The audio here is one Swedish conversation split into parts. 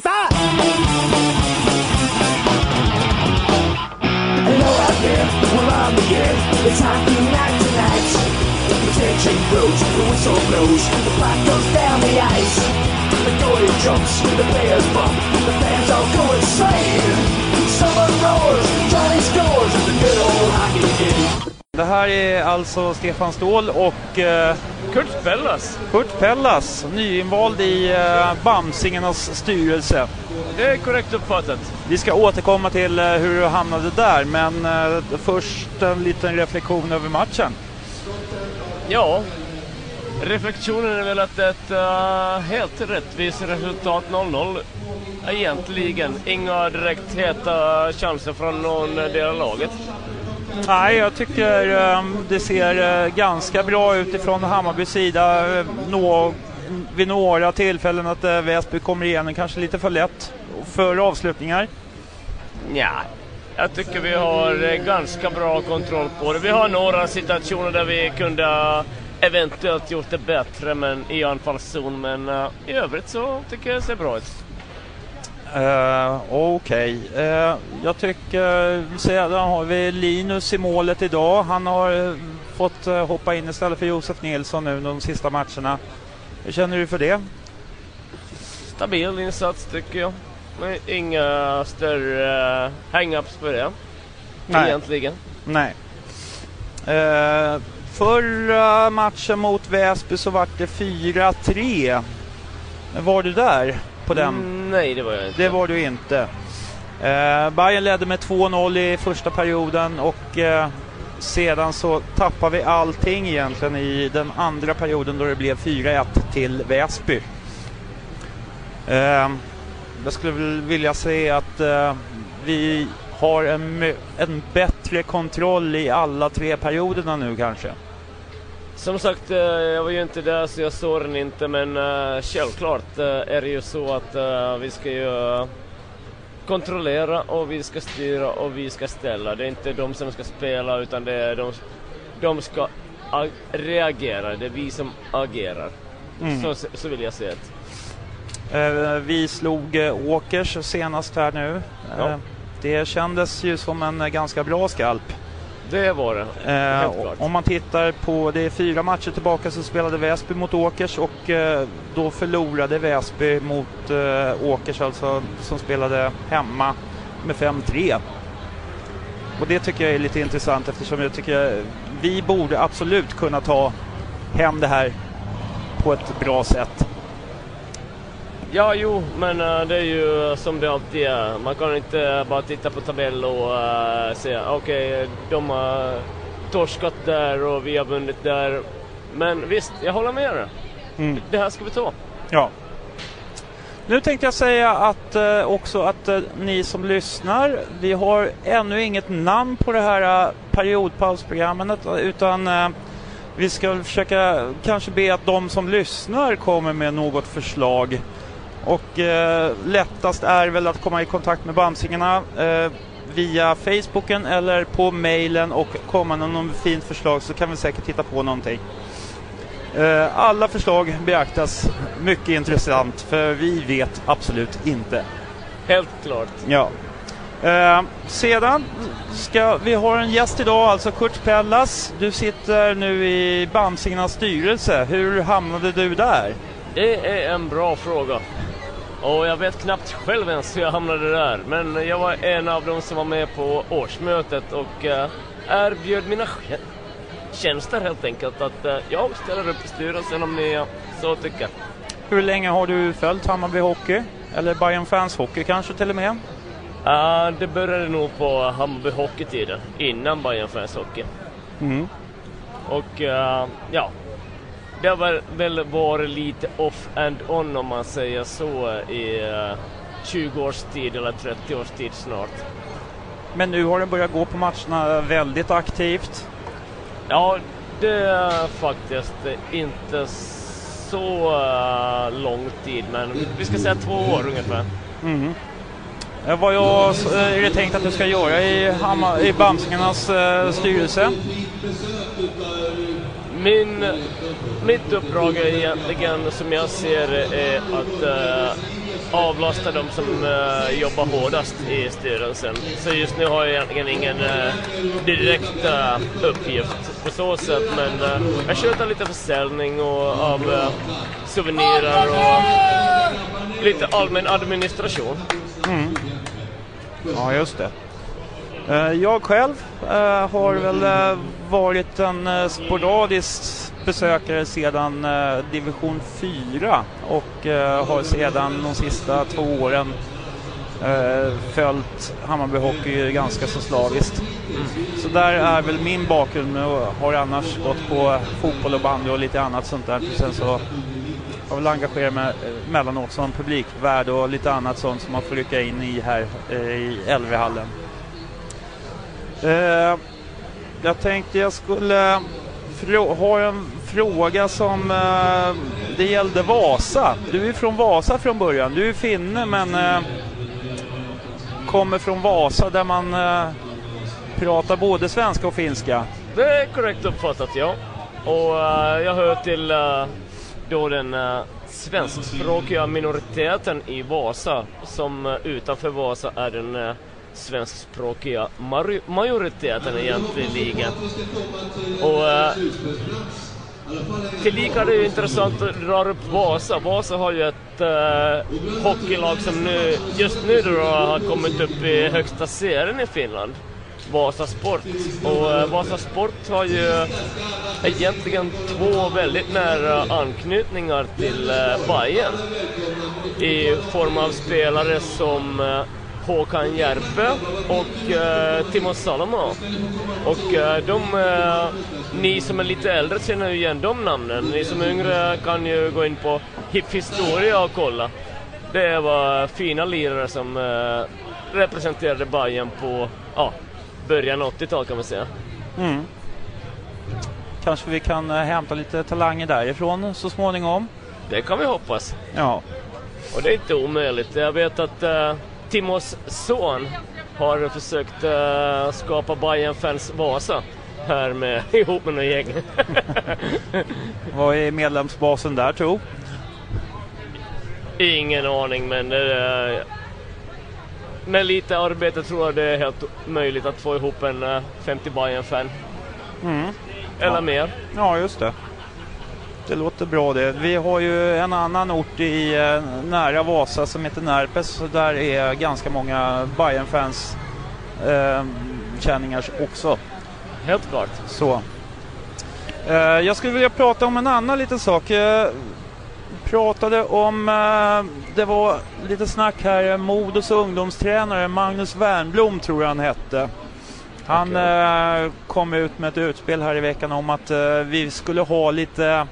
fight! Hello out there, we're on the air. It's hockey night tonight. The tension grows, the whistle blows, the puck goes down the ice. The goalie jumps, the players bump, Det här är alltså Stefan Ståhl och eh, Kurt Pellas. Kurt Pellas, nyinvald i eh, Bamsingarnas styrelse. Det är korrekt uppfattat. Vi ska återkomma till eh, hur du hamnade där, men eh, först en liten reflektion över matchen. Ja, reflektionen är väl att ett uh, helt rättvist resultat 0-0 egentligen. Inga direkt heta chanser från någon del av laget. Nej, jag tycker ehm, det ser eh, ganska bra ut ifrån Hammarbys sida. Eh, nå, vid några tillfällen att eh, Väsby kommer igenom kanske lite för lätt för avslutningar. Ja, jag tycker vi har ganska bra kontroll på det. Vi har några situationer där vi kunde eventuellt gjort det bättre men i anfallszon, men uh, i övrigt så tycker jag det ser bra ut. Uh, Okej, okay. uh, jag tycker sedan har vi Linus i målet idag. Han har uh, fått hoppa in istället för Josef Nilsson nu de sista matcherna. Hur känner du för det? Stabil insats tycker jag. Men inga större uh, hang-ups på det. Nej. Egentligen. Nej. förra matchen mot Väsby så var det 4-3. Var du där? På den? Nej, det var jag inte. Det var du inte. Eh, Bayern ledde med 2-0 i första perioden och eh, sedan så tappade vi allting egentligen i den andra perioden då det blev 4-1 till Väsby. Eh, jag skulle vilja säga att eh, vi har en, en bättre kontroll i alla tre perioderna nu kanske. Som sagt, eh, jag var ju inte där så jag såg den inte men uh, självklart uh, är det ju så att vi ska ju kontrollera och vi ska styra och vi ska ställa. Det är inte de som ska spela utan det är de, de ska reagera. Det är vi som agerar. Mm. Så, så vill jag se det. vi slog Åkers senast här nu. Ja. det kändes ju som en ganska bra skalp. Det var det, eh, Om man tittar på, det är fyra matcher tillbaka så spelade Väsby mot Åkers och eh, då förlorade Väsby mot eh, Åkers alltså, som spelade hemma med 5-3. Och det tycker jag är lite intressant eftersom jag tycker vi borde absolut kunna ta hem det här på ett bra sätt. Ja, jo, men uh, det är ju som det alltid är. Man kan inte bara titta på tabell och uh, säga okej, okay, de har torskat där och vi har vunnit där. Men visst, jag håller med dig. Mm. Det här ska vi ta. Ja. Nu tänkte jag säga att uh, också att uh, ni som lyssnar, vi har ännu inget namn på det här uh, periodpausprogrammet utan vi ska försöka kanske be att de som lyssnar kommer med något förslag. Och eh, lättast är väl att komma i kontakt med Bamsingarna eh, via Facebooken eller på mejlen och komma med något fint förslag så kan vi säkert titta på någonting. Eh, alla förslag beaktas. Mycket intressant för vi vet absolut inte. Helt klart. Ja. Eh, sedan ska vi ha en gäst idag, alltså Kurt Pellas. Du sitter nu i Bamsingarnas styrelse. Hur hamnade du där? Det är en bra fråga. Och jag vet knappt själv ens hur jag hamnade där. Men jag var en av dem som var med på årsmötet och uh, erbjöd mina tjänster helt enkelt. Att uh, jag ställer upp i styrelsen om ni uh, så tycker. Hur länge har du följt Hammarby Hockey? Eller Bayern Fans Hockey kanske till och med? Uh, det började nog på Hammarby Hockey-tiden, innan Bayern Fans Hockey. Mm. Och uh, ja, det har väl varit lite off and on om man säger så i uh, 20 års tid eller 30 års tid snart. Men nu har du börjat gå på matcherna väldigt aktivt. Ja, det är faktiskt inte så uh, lång tid, men vi ska säga två år ungefär. Mm. Vad jag, eh, är det tänkt att du ska göra i, i Bamsingarnas styrelse? Min, mitt uppdrag är egentligen, som jag ser det, är att uh, avlasta de som uh, jobbar hårdast i styrelsen. Så just nu har jag egentligen ingen uh, direkt uh, uppgift på så sätt, men uh, jag sköter lite försäljning och, av souvenirer och lite allmän administration. Mm. Ja, just det. Eh, jag själv eh, har väl eh, varit en sporadisk besökare sedan division 4 och har sedan de sista två åren följt Hammarby Hockey ganska så slaviskt. Så där är väl min bakgrund och har annars gått på fotboll och bandy och lite annat sånt där. Sen så har väl engagerat mig mellanåt som publikvärd och lite annat sånt som man får rycka in i här i Eh, Jag tänkte jag skulle ha en fråga som eh, det gällde Vasa. Du är från Vasa från början. Du är finne men eh, kommer från Vasa där man eh, pratar både svenska och finska. Det är korrekt uppfattat ja. Och uh, jag hör till uh, då den uh, svenskspråkiga minoriteten i Vasa som uh, utanför Vasa är den uh, svenskspråkiga majoriteten egentligen. Och eh, tillika är det ju intressant att dra upp Vasa. Vasa har ju ett äh, hockeylag som nu, just nu då har kommit upp i högsta serien i Finland. Vasa Sport. Och äh, Vasa Sport har ju egentligen två väldigt nära anknytningar till äh, Bayern i form av spelare som äh, Håkan Järpe och eh, Timo Salomo. Och eh, de, eh, ni som är lite äldre känner ju igen de namnen. Ni som är yngre kan ju gå in på HIP Historia och kolla. Det var fina lirare som eh, representerade Bayern på ja, början av 80-talet kan man säga. Mm. Kanske vi kan eh, hämta lite talanger därifrån så småningom. Det kan vi hoppas. Ja. Och det är inte omöjligt. Jag vet att uh, Timos son har försökt uh, skapa Bayern fans Vasa här med, ihop med några gäng. Vad är medlemsbasen där tro? Ingen aning men uh, med lite arbete tror jag det är helt möjligt att få ihop en uh, 50 Bayern fan mm. Eller ja. mer. Ja, just det. Det låter bra det. Vi har ju en annan ort i eh, nära Vasa som heter Närpes. Där är ganska många bayern fans eh, känningar också. Helt klart. Så. Eh, jag skulle vilja prata om en annan liten sak. Jag pratade om, eh, det var lite snack här, Modos ungdomstränare Magnus Wernblom tror jag han hette. Han okay. eh, kom ut med ett utspel här i veckan om att eh, vi skulle ha lite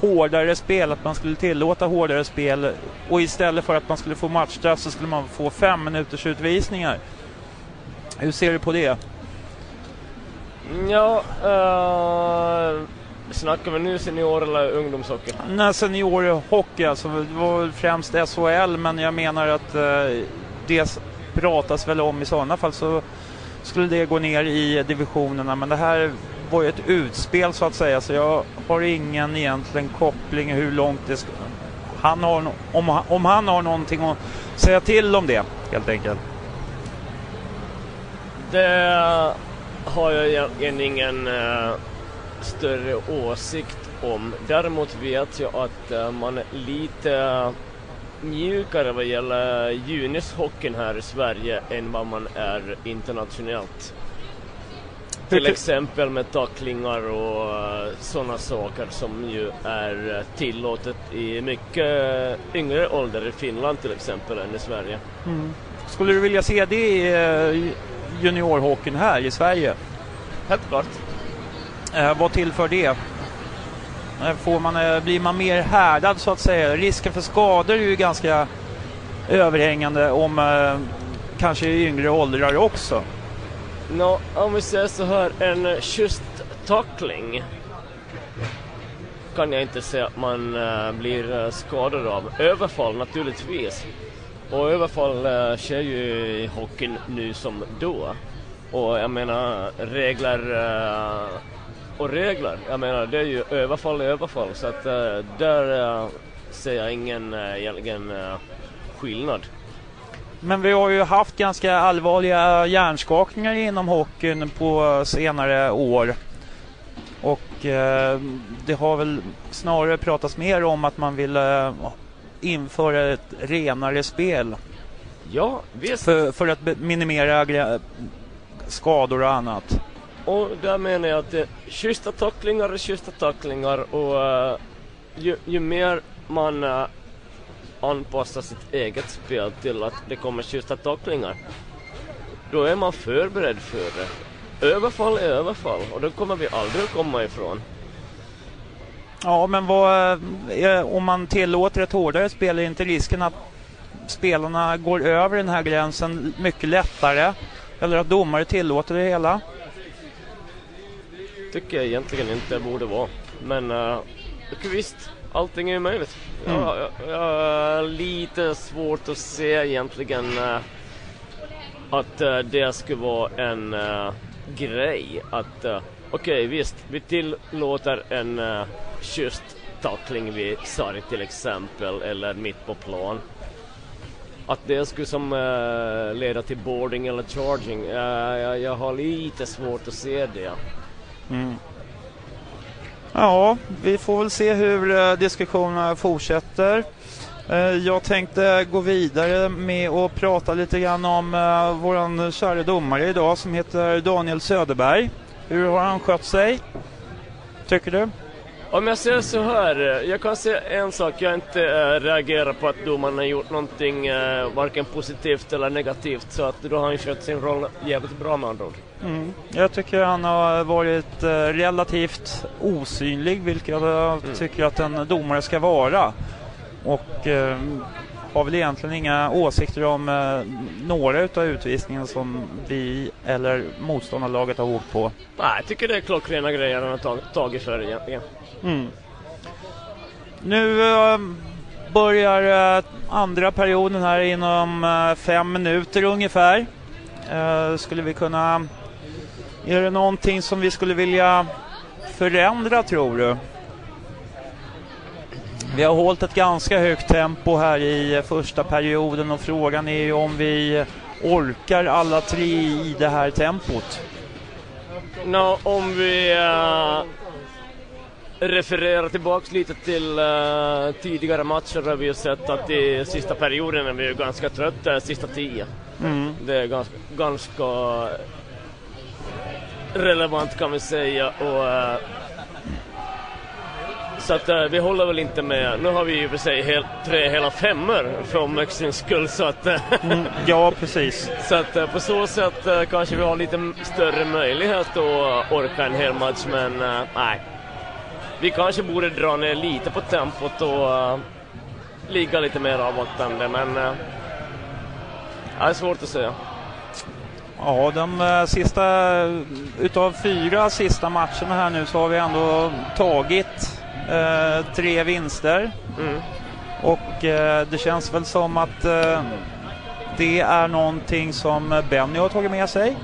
hårdare spel, att man skulle tillåta hårdare spel och istället för att man skulle få matchstraff så skulle man få fem minuters utvisningar. Hur ser du på det? Ja, uh, snackar vi nu senior eller ungdomshockey? Nej, seniorhockey alltså. Det var främst SHL, men jag menar att uh, det pratas väl om i sådana fall så skulle det gå ner i divisionerna. Men det här var ju ett utspel så att säga så jag har ingen egentligen koppling hur långt det ska... Han har, om, om han har någonting att säga till om det helt enkelt. Det har jag egentligen ingen uh, större åsikt om. Däremot vet jag att uh, man är lite mjukare vad gäller junishockeyn här i Sverige än vad man är internationellt. Till exempel med tacklingar och uh, sådana saker som ju är tillåtet i mycket yngre ålder i Finland till exempel än i Sverige. Mm. Skulle du vilja se det i juniorhockeyn här i Sverige? Helt klart. Uh, vad tillför det? Får man, blir man mer härdad så att säga? Risken för skador är ju ganska överhängande om kanske i yngre åldrar också. Nå, om vi säger så här, en schysst tackling kan jag inte säga att man äh, blir eh, skadad av. Överfall naturligtvis. Och överfall äh, sker ju i hockeyn nu som då. Och jag menar regler och regler. Jag menar det är ju överfall och överfall så att där ser jag ingen egentligen skillnad. Men vi har ju haft ganska allvarliga hjärnskakningar inom hockeyn på senare år. Och eh, det har väl snarare pratats mer om att man vill eh, införa ett renare spel. Ja, visst. För, för att minimera skador och annat. Och där menar jag att det, schyssta tacklingar är schyssta tacklingar och uh, ju, ju, mer man anpassar sitt eget spel till att det kommer schyssta tacklingar då är man förberedd för det. Överfall är överfall och det kommer vi aldrig att komma ifrån. Ja, men vad, eh, om man tillåter ett hårdare spel är inte risken att spelarna går över den här gränsen mycket lättare? Eller att domare tillåter det hela? Tycker jag egentligen inte borde vara. Men uh, visst, allting är möjligt. Mm. Jag, jag, jag lite svårt att se egentligen uh, att uh, det skulle vara en uh, grej. Att okej, okay, visst, vi tillåter en uh, schysst tackling vid sarg till exempel, eller mitt på plan att det skulle som leda till boarding eller charging, jag, jag, har lite svårt att se det. Mm. Ja, vi får väl se hur eh, diskussionerna fortsätter. Eh, jag tänkte gå vidare med att prata lite grann om vår våran kära domare idag som heter Daniel Söderberg. Hur har han skött sig? Tycker du? Om jag säger så här, jag kan säga en sak, jag inte äh, reagerar på att domaren har gjort någonting äh, varken positivt eller negativt så att då har han skött sin roll jävligt bra med andra ord. Mm. Jag tycker han har varit äh, relativt osynlig, vilket jag mm. tycker att en domare ska vara. Och har väl egentligen inga åsikter om eh, några utav utvisningarna som vi eller motståndarlaget har åkt på. Nej, jag tycker det är klockrena grejer han har tag tagit för egentligen. Mm. Nu eh, börjar eh, andra perioden här inom eh, fem minuter ungefär. Eh, skulle vi kunna... Är det någonting som vi skulle vilja förändra tror du? Vi har hållit ett ganska högt tempo här i första perioden och frågan är ju om vi orkar alla tre i det här tempot. No, om vi uh, refererar tillbaks lite till uh, tidigare matcher har vi ju sett att i sista perioden är vi ganska trötta, sista tio. Mm. Det är ganska, ganska relevant kan vi säga och uh, så att uh, vi håller väl inte med. Nu har vi ju för sig hel, tre hela femmor för omväxlings skull så att... Uh, mm, ja, precis. Så att uh, på så sätt kanske vi har lite större möjlighet att orka en hel match men nej. Vi kanske borde dra ner lite på tempot och ligga lite mer avvaktande men det är svårt att säga. Ja, de sista utav fyra sista matcherna här nu så har vi ändå tagit Eh, tre vinster. Mm. Och eh, det känns väl som att eh, det är någonting som Benny har tagit med sig.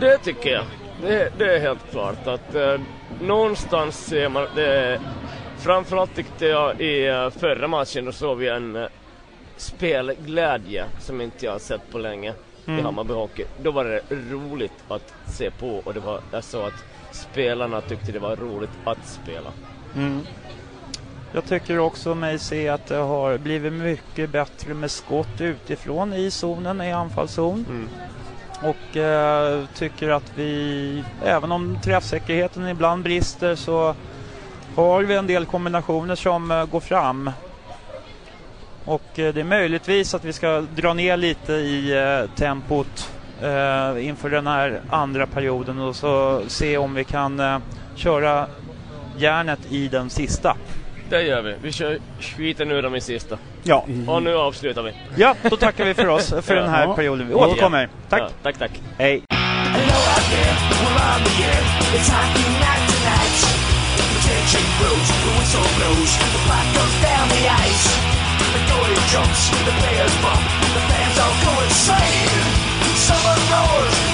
Det tycker jag. Det, det är helt klart att eh, någonstans ser man det. Framförallt tyckte jag i uh, förra matchen då såg vi en uh, spelglädje som inte jag har sett på länge mm. i Hammarby Hockey. Då var det roligt att se på och det var, jag såg att spelarna tyckte det var roligt att spela. Mm. Jag tycker också mig se att det har blivit mycket bättre med skott utifrån i zonen, i anfallszon. Mm. Och eh, tycker att vi, även om träffsäkerheten ibland brister så har vi en del kombinationer som eh, går fram. Och eh, det är möjligtvis att vi ska dra ner lite i eh, tempot eh, inför den här andra perioden och så se om vi kan köra järnet i den sista. Det gör vi. Vi kör skiten ur dem i sista. Ja. Och nu avslutar vi. Ja, då tackar vi för oss för den här ja. perioden. Vi återkommer. Tack. Ja, tack, tack. Hej. Jumps, the players bump, the fans all go insane. Summer roars,